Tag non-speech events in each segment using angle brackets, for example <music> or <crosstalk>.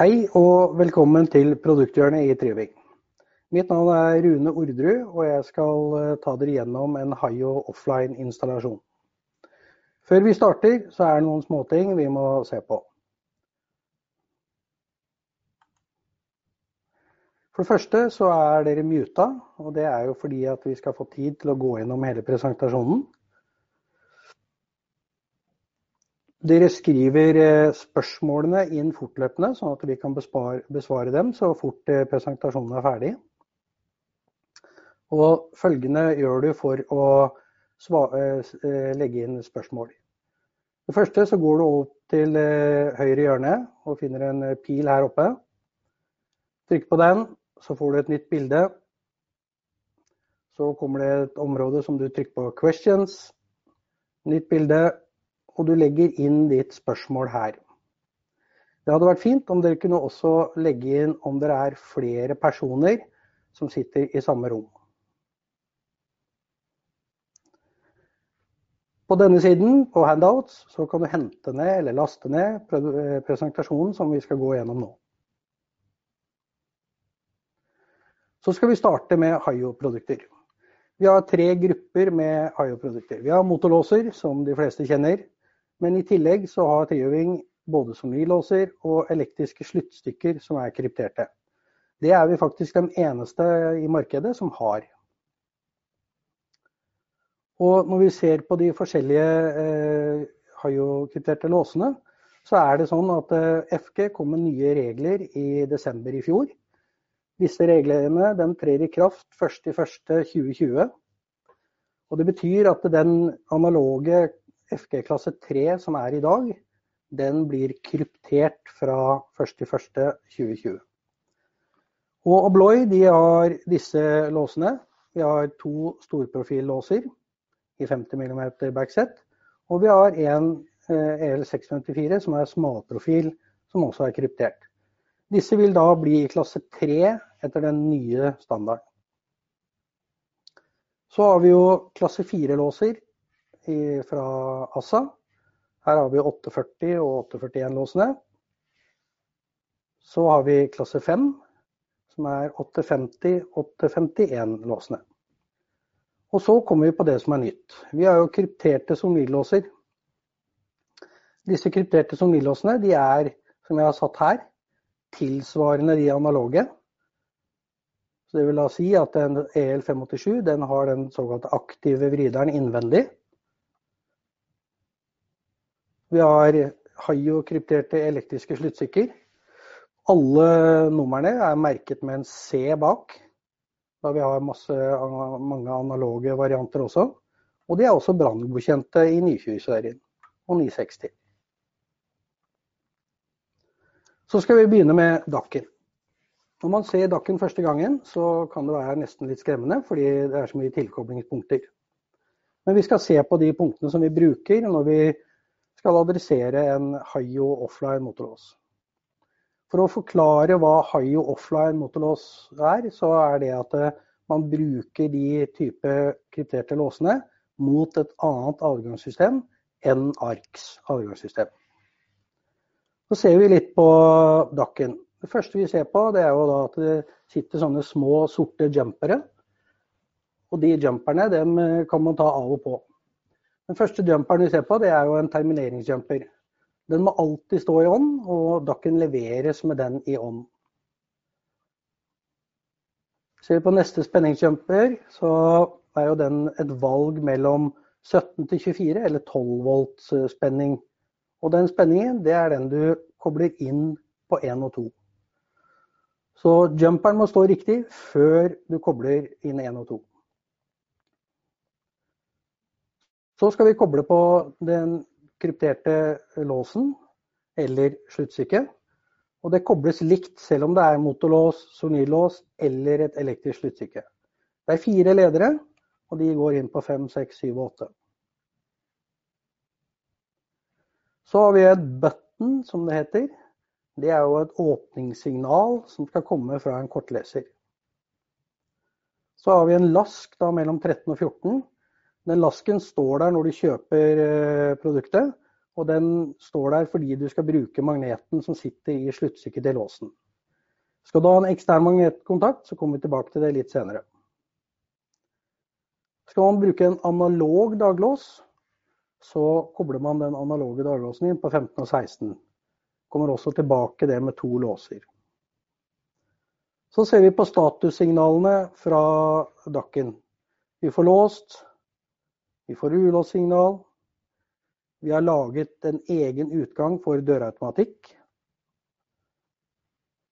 Hei og velkommen til produkthjørnet i Triving. Mitt navn er Rune Ordrud, og jeg skal eh, ta dere gjennom en Hayo offline-installasjon. Før vi starter, så er det noen småting vi må se på. For det første så er dere muta, og det er jo fordi at vi skal få tid til å gå gjennom hele presentasjonen. Dere skriver eh, spørsmålene inn fortløpende, sånn at vi kan besvare dem så fort eh, presentasjonen er ferdig. Og følgende gjør du for å eh, legge inn spørsmål. Det første så går du opp til høyre hjørne og finner en pil her oppe. Trykk på den, så får du et nytt bilde. Så kommer det et område som du trykker på 'questions'. Nytt bilde og du legger inn ditt spørsmål her. Det hadde vært fint om dere kunne også legge inn om dere er flere personer som sitter i samme rom. På denne siden, på handouts, så kan du hente ned eller laste ned presentasjonen som vi skal gå gjennom nå. Så skal vi starte med Hayo-produkter. Vi har tre grupper med Hayo-produkter. Vi har motorlåser, som de fleste kjenner. Men i tillegg så har Trioving både sonilåser og elektriske sluttstykker som er krypterte. Det er vi faktisk den eneste i markedet som har. Og når vi ser på de forskjellige eh, Hayo-krypterte låsene, så er det sånn at eh, FG kom med nye regler i desember i fjor. Disse reglene den trer i kraft 1.1.2020. Og det betyr at den analoge FG klasse 3 som er i dag, den blir kryptert fra 1.1.2020. Og Abloy de har disse låsene. Vi har to storprofillåser i 50 mm backset. Og vi har en EL654 som er smalprofil, som også er kryptert. Disse vil da bli i klasse 3 etter den nye standarden. Så har vi jo klasse 4-låser fra Assa. Her har vi 840 og 841-låsene. Så har vi klasse 5, som er 850-851-låsene. Og så kommer vi på det som er nytt. Vi har jo krypterte somnillåser. Disse krypterte somnillåsene de er, som jeg har satt her, tilsvarende de analoge. Så det vil da si at en EL587 den har den såkalte aktive vrideren innvendig. Vi har Hayo-krypterte elektriske sluttstykker. Alle numrene er merket med en C bak. Da vi har masse, mange analoge varianter også. Og de er også branngodkjente i 920-serien og 960. Så skal vi begynne med dakken. Når man ser dakken første gangen, så kan det være nesten litt skremmende, fordi det er så mye tilkoblingspunkter. Men vi skal se på de punktene som vi bruker når vi skal adressere en Hayo offline motorlås. For å forklare hva Hayo offline motorlås er, så er det at eh, man bruker de type krypterte låsene mot et annet avgangssystem enn ARKs avgangssystem. Så ser vi litt på dakken. Det første vi ser på, det er jo at det sitter sånne små sorte jumpere. Og de jumperne dem eh, kan man ta av og på. Den første jumperen vi ser på, det er jo en termineringsjumper. Den må alltid stå i ånd, og dakken leveres med den i ånd. Ser vi på neste spenningsjumper, så er jo den et valg mellom 17 til 24 eller 12 volts spenning. Og den spenningen, det er den du kobler inn på 1 og 2. Så jumperen må stå riktig før du kobler inn 1 og 2. Så skal vi koble på den krypterte låsen eller sluttstykket. Og det kobles likt selv om det er motorlås, sonylås eller et elektrisk sluttstykke. Det er fire ledere, og de går inn på 5, 6, 7 og 8. Så har vi et button, som det heter. Det er jo et åpningssignal som skal komme fra en kortleser. Så har vi en lask da, mellom 13 og 14 den lasken står der når du kjøper eh, produktet, Og den står der fordi du skal bruke magneten som sitter i sluttstykket til låsen. Skal du ha en ekstern magnetkontakt, så kommer vi tilbake til det litt senere. Skal man bruke en analog daglås, så kobler man den analoge daglåsen inn på 15 og 16. Kommer også tilbake det med to låser. Så ser vi på statussignalene fra dakken. Vi får låst, vi får ulåssignal. Vi har laget en egen utgang for dørautomatikk.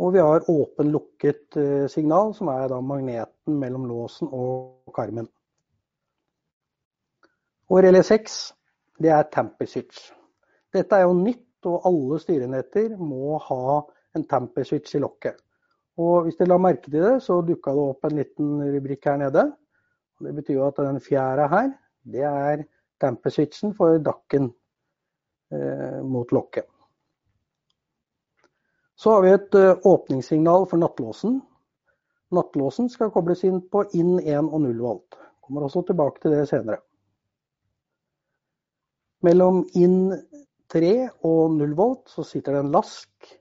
Og vi har åpen-lukket eh, signal, som er magneten mellom låsen og karmen. Og relé 6, det er tamper switch. Dette er jo nytt, og alle styrenetter må ha en tamper switch i lokket. Og hvis dere la merke til det, så dukka det opp en liten rubrikk her nede. Det betyr jo at den fjæra her, det er damper-switchen for dakken eh, mot lokket. Så har vi et eh, åpningssignal for nattlåsen. Nattlåsen skal kobles inn på inn 1 og 0 volt. Kommer også tilbake til det senere. Mellom inn 3 og 0 volt så sitter det en lask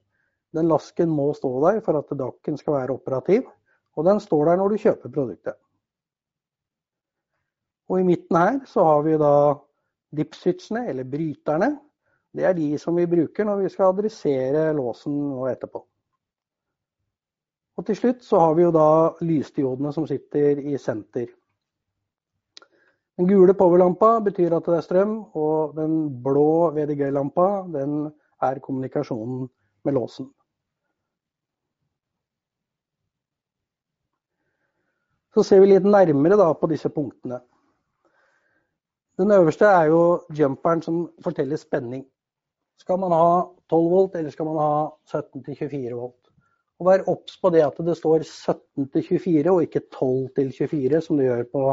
den lasken må stå der for at dakken skal være operativ, og den står der når du kjøper produktet. Og I midten her så har vi da dipswitchene, eller bryterne. Det er de som vi bruker når vi skal adressere låsen nå etterpå. Og til slutt så har vi jo da lysdiodene som sitter i senter. Den gule powerlampa betyr at det er strøm, og den blå VDG-lampa den er kommunikasjonen med låsen. Så ser vi litt nærmere på disse punktene. Den øverste er jo jumperen som forteller spenning. Skal man ha 12 volt, eller skal man ha 17-24 volt? Og Vær obs på det at det står 17-24 og ikke 12-24, som det gjør på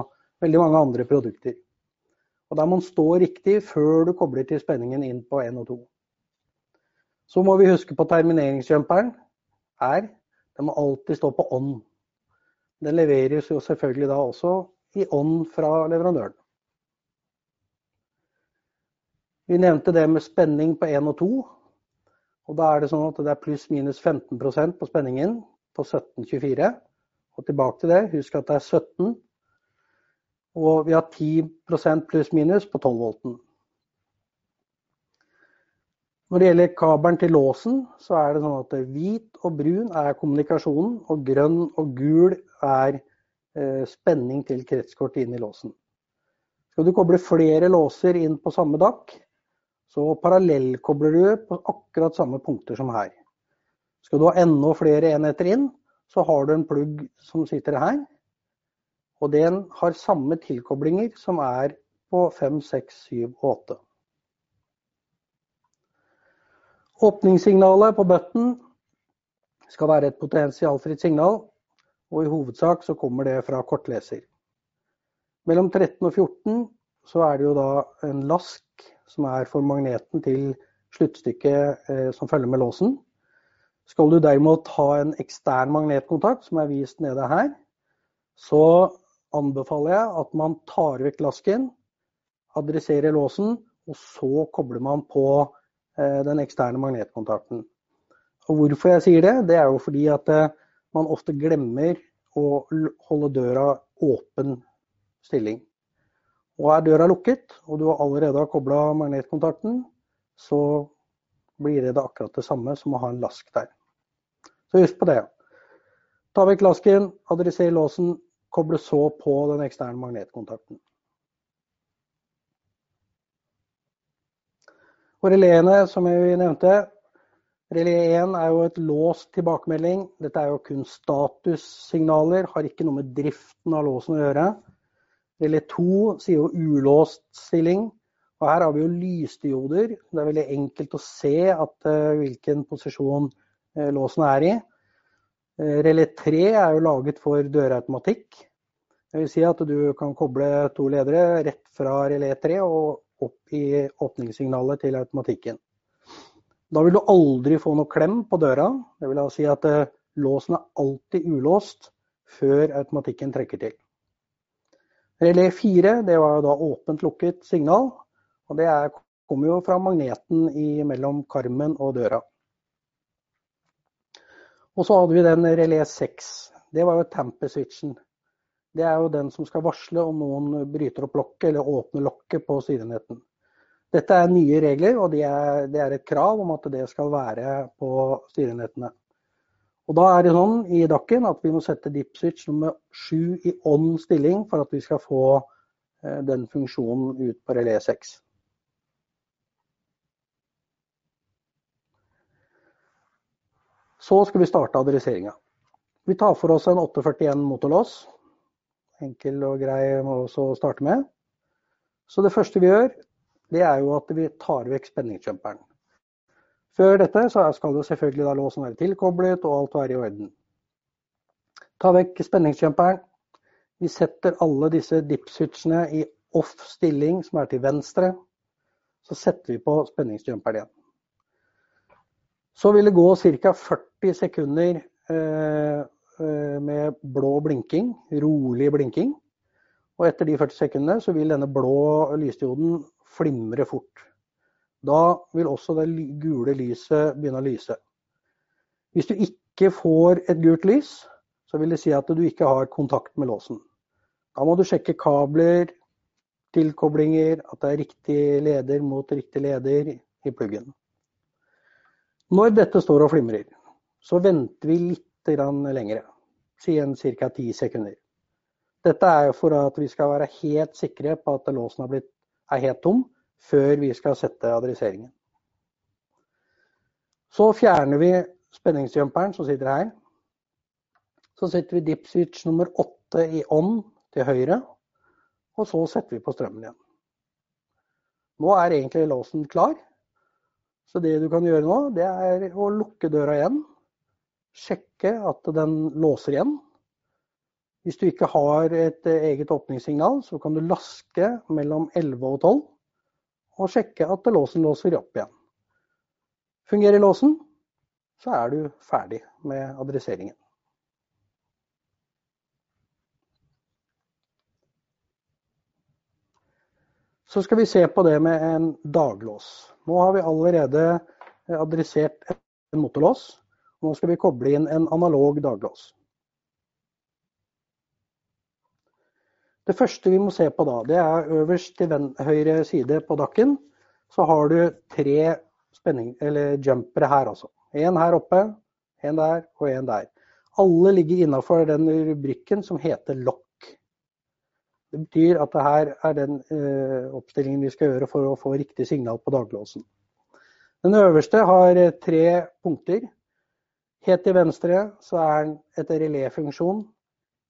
veldig mange andre produkter. Og Da må man stå riktig før du kobler til spenningen inn på 1 og 2. Så må vi huske på termineringsjumperen Her, den må alltid stå på on. Den leveres jo selvfølgelig da også i ånd fra leverandøren. Vi nevnte det med spenning på 1 og 2. Og da er det sånn at det er pluss-minus 15% på spenningen på 1724. Og tilbake til det, husk at det er 17. Og vi har 10% pluss-minus på 12 volten. Når det gjelder kabelen til låsen, så er det sånn at hvit og brun er kommunikasjonen, og grønn og gul er eh, spenning til kretskortet inn i låsen. Skal du koble flere låser inn på samme dakk, så parallellkobler du på akkurat samme punkter som her. Skal du ha enda flere enheter inn, så har du en plugg som sitter her. Og den har samme tilkoblinger som er på 5, 6, 7 og 8. Åpningssignalet på button skal være et potensialfritt signal, og i hovedsak så kommer det fra kortleser. Mellom 13 og 14 så er det jo da en lask som er for magneten til sluttstykket eh, som følger med låsen. Skal du derimot ha en ekstern magnetkontakt, som er vist nede her, så anbefaler jeg at man tar vekk lasken, adresserer låsen, og så kobler man på Eh, den eksterne magnetkontakten. Og Hvorfor jeg sier det, det er jo fordi at eh, man ofte glemmer å holde døra åpen stilling. Og Er døra lukket, og du allerede har kobla magnetkontakten, så blir det akkurat det samme som å ha en lask der. Så husk på det. Ta vekk lasken, adresser låsen, koble så på den eksterne magnetkontakten. Og reléene, som vi nevnte, relé 1 er jo et låst tilbakemelding. Dette er jo kun statussignaler, har ikke noe med driften av låsen å gjøre. Relé 2 sier jo ulåst stilling. Og her har vi jo lysdioder. Det er veldig enkelt å se at, uh, hvilken posisjon uh, låsen er i. Uh, relé 3 er jo laget for dørautomatikk. Det vil si at du kan koble to ledere rett fra relé 3 og opp i åpningssignalet til automatikken. Da vil du aldri få noe klem på døra. Det vil si at eh, låsen er alltid ulåst før automatikken trekker til. Relé 4 det var jo da åpent lukket signal. og Det er kommer jo fra magneten mellom karmen og døra. Og så hadde vi den relé 6. Det var jo tamper-switchen. Det er jo den som skal varsle om noen bryter opp lokket eller åpner lokket på sidenetten. Dette er nye regler, og det er, det er et krav om at det skal være på styrenhetene. Og da er det sånn i DAC-en at vi må sette dip switch nummer 7 i on stilling for at vi skal få eh, den funksjonen ut på relé 6. Så skal vi starte adresseringa. Vi tar for oss en 841 motorlås. Enkel og grei å starte med. Så det første vi gjør, det er jo at vi tar vekk spenningsjumperen. Før dette skal jo selvfølgelig låsen være tilkoblet og alt være i orden. Ta vekk spenningskjemperen. Vi setter alle disse dip-switchene i off stilling som er til venstre. Så setter vi på spenningsjumperen igjen. Så vil det gå ca. 40 sekunder eh, eh, med blå blinking, rolig blinking. Og etter de 40 sekundene så vil denne blå lysdioden flimre fort. Da vil også det gule lyset begynne å lyse. Hvis du ikke får et gult lys, så vil det si at du ikke har kontakt med låsen. Da må du sjekke kabler, tilkoblinger, at det er riktig leder mot riktig leder i pluggen. Når dette står og flimrer, så venter vi litt lengre, si en ca. 10 sekunder. Dette er for at vi skal være helt sikre på at låsen er, blitt, er helt tom før vi skal sette adresseringen. Så fjerner vi spenningsjumperen som sitter her. Så setter vi dip switch nummer 8 i on til høyre, og så setter vi på strømmen igjen. Nå er egentlig låsen klar. Så det du kan gjøre nå, det er å lukke døra igjen. Sjekke at den låser igjen. Hvis du ikke har et eget åpningssignal, så kan du laske mellom 11 og 12 og sjekke at låsen låser opp igjen. Fungerer låsen, så er du ferdig med adresseringen. Så skal vi se på det med en daglås. Nå har vi allerede adressert en motorlås. Nå skal vi koble inn en analog daglås. Det første vi må se på da, det er øverst til høyre side på dakken. Så har du tre spenning, jumpere her altså. En her oppe, en der og en der. Alle ligger innafor den rubrikken som heter lock. Det betyr at det her er den uh, oppstillingen vi skal gjøre for å få riktig signal på daglåsen. Den øverste har tre punkter. Helt til venstre så er den etter reléfunksjon.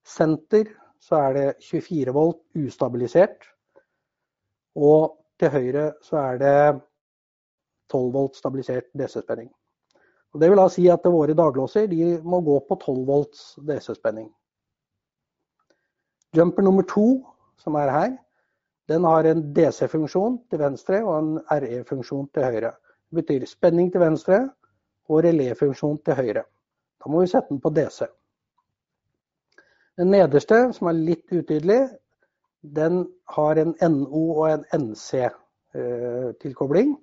Senter så er det 24 volt ustabilisert. Og til høyre så er det 12 volt stabilisert DC-spenning. Det vil da si at våre daglåser de må gå på 12 volts DC-spenning. Jumper nummer to, som er her, den har en DC-funksjon til venstre og en RE-funksjon til høyre. Det betyr spenning til venstre og reléfunksjon til høyre. Da må vi sette den på DC. Den nederste, som er litt utydelig, den har en NO og en NC-tilkobling. Eh,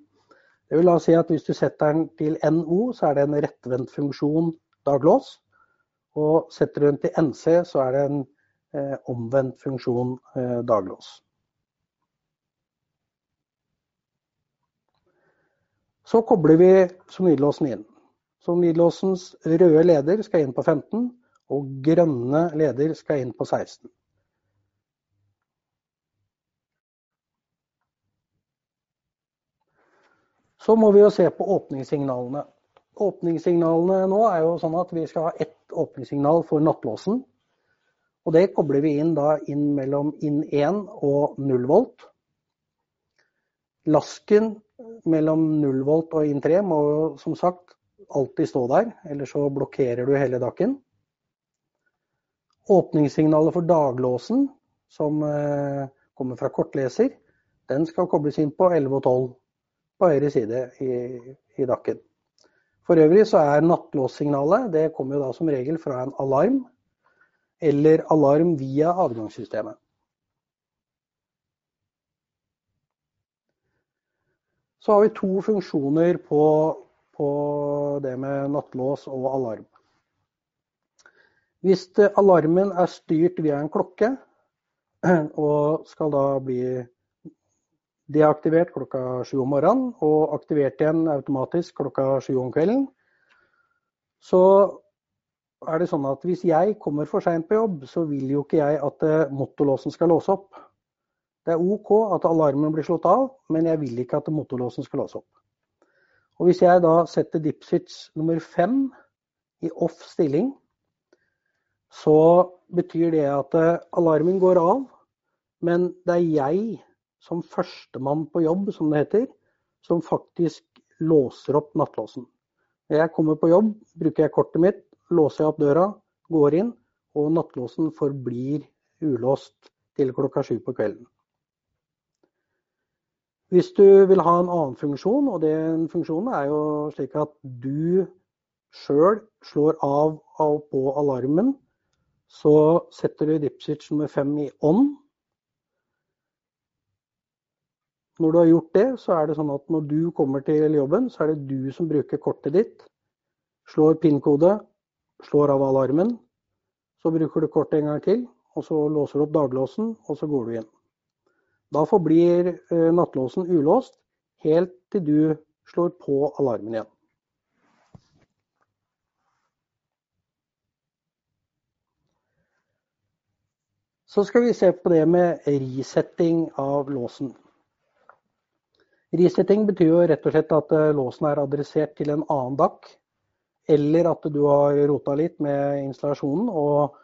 det vil da si at hvis du setter den til NO, så er det en rettvendt funksjon daglås. Og setter du den til NC, så er det en eh, omvendt funksjon eh, daglås. Så kobler vi solidlåsen inn. Solidlåsens røde leder skal inn på 15 og grønne leder skal inn på 16. Så må vi jo se på åpningssignalene. Åpningssignalene nå er jo sånn at vi skal ha ett åpningssignal for nattlåsen. Og det kobler vi inn da inn mellom inn 1 og 0 volt. Lasken mellom 0 volt og inn 3 må jo som sagt alltid stå der, ellers så blokkerer du hele dakken. Åpningssignalet for daglåsen, som eh, kommer fra kortleser, den skal kobles inn på 11 og 12 på høyre side i, i dakken. For øvrig så er nattlåssignalet det kommer jo da som regel fra en alarm eller alarm via avgangssystemet. Så har vi to funksjoner på, på det med nattlås og alarm. Hvis alarmen er styrt via en klokke, <clears throat> og skal da bli deaktivert klokka sju om morgenen og aktivert igjen automatisk klokka sju om kvelden, så er det sånn at hvis jeg kommer for seint på jobb, så vil jo ikke jeg at motorlåsen skal låse opp. Det er OK at alarmen blir slått av, men jeg vil ikke at motorlåsen skal låse opp. Og Hvis jeg da setter dipswitch nummer fem i off stilling, så betyr det at alarmen går av, men det er jeg som førstemann på jobb, som det heter, som faktisk låser opp nattlåsen. Når jeg kommer på jobb, bruker jeg kortet mitt, låser jeg opp døra, går inn, og nattlåsen forblir ulåst til klokka sju på kvelden. Hvis du vil ha en annen funksjon, og den funksjonen er jo slik at du sjøl slår av og på alarmen, så setter du dipswitch nummer fem i on, Når du har gjort det, så er det sånn at når du kommer til jobben, så er det du som bruker kortet ditt. Slår PIN-kode, slår av alarmen. Så bruker du kortet en gang til, og så låser du opp daglåsen, og så går du inn. Da forblir eh, nattlåsen ulåst helt til du slår på alarmen igjen. Så skal vi se på det med resetting av låsen. Resetting betyr jo rett og slett at eh, låsen er adressert til en annen DAC, eller at du har rota litt med installasjonen og,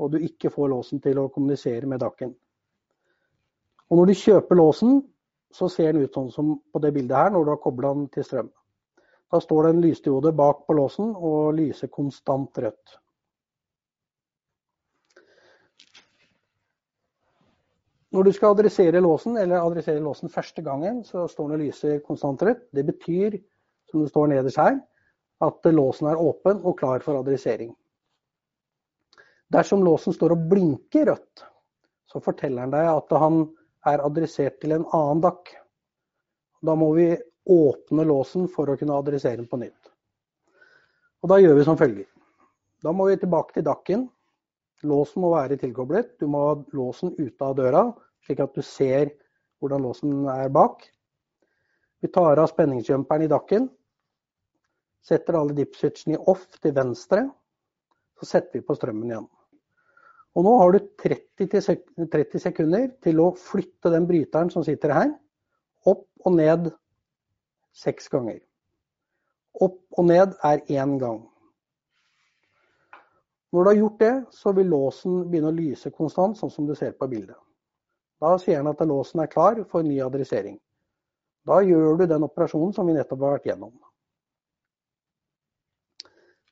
og, du ikke får låsen til å kommunisere med DAC-en. Og Når du kjøper låsen, så ser den ut sånn som på det bildet her når du har kobla den til strøm. Da står det en lysdiode bak på låsen og lyser konstant rødt. Når du skal adressere låsen, eller adressere låsen første gangen, så står den og lyser konstant rødt. Det betyr, som det står nederst her, at låsen er åpen og klar for adressering. Dersom låsen står og blinker rødt, så forteller den deg at han er adressert til en annen dakk. Da må vi åpne låsen for å kunne adressere den på nytt. Og Da gjør vi som følger. Da må vi tilbake til DAC-en Låsen må være tilkoblet. Du må ha låsen ute av døra, slik at du ser hvordan låsen er bak. Vi tar av spenningsjumperen i dakken. Setter alle dipswitchene i off til venstre. Så setter vi på strømmen igjen. Og nå har du 30, sekunder til å flytte den bryteren som sitter her, opp og ned seks ganger. Opp og ned er én gang. Når du har gjort det, så vil låsen begynne å lyse konstant, sånn som du ser på bildet. Da sier den at låsen er klar for ny adressering. Da gjør du den operasjonen som vi nettopp har vært gjennom.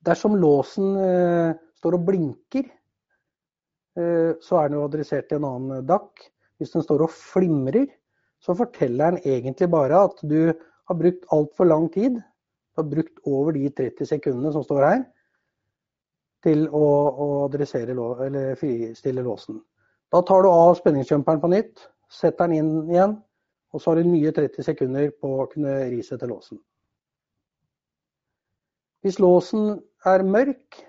Dersom låsen eh, står og blinker, eh, så er den jo adressert til en annen DAC. Hvis den står og flimrer, så forteller den egentlig bare at du har brukt altfor lang tid. Du har brukt over de 30 sekundene som står her til å, å adressere eller fristille låsen. Da tar du av spenningsjumperen på nytt, setter den inn igjen, og så har du nye 30 sekunder på å kunne risette låsen. Hvis låsen er mørk,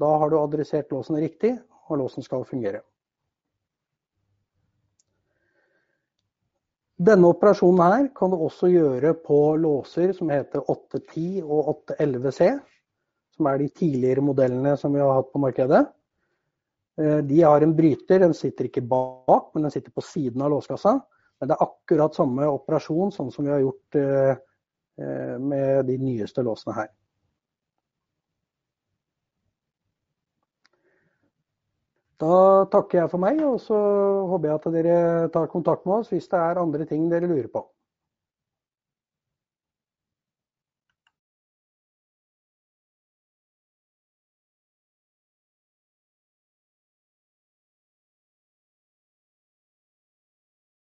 da har du adressert låsen riktig, og låsen skal fungere. Denne operasjonen her kan du også gjøre på låser som heter 810 og 811C som er de tidligere modellene som vi har hatt på markedet. Eh, de har en bryter, den sitter ikke bak, men den sitter på siden av låskassa. Men det er akkurat samme operasjon sånn som vi har gjort eh, eh, med de nyeste låsene her. Da takker jeg for meg, og så håper jeg at dere tar kontakt med oss hvis det er andre ting dere lurer på.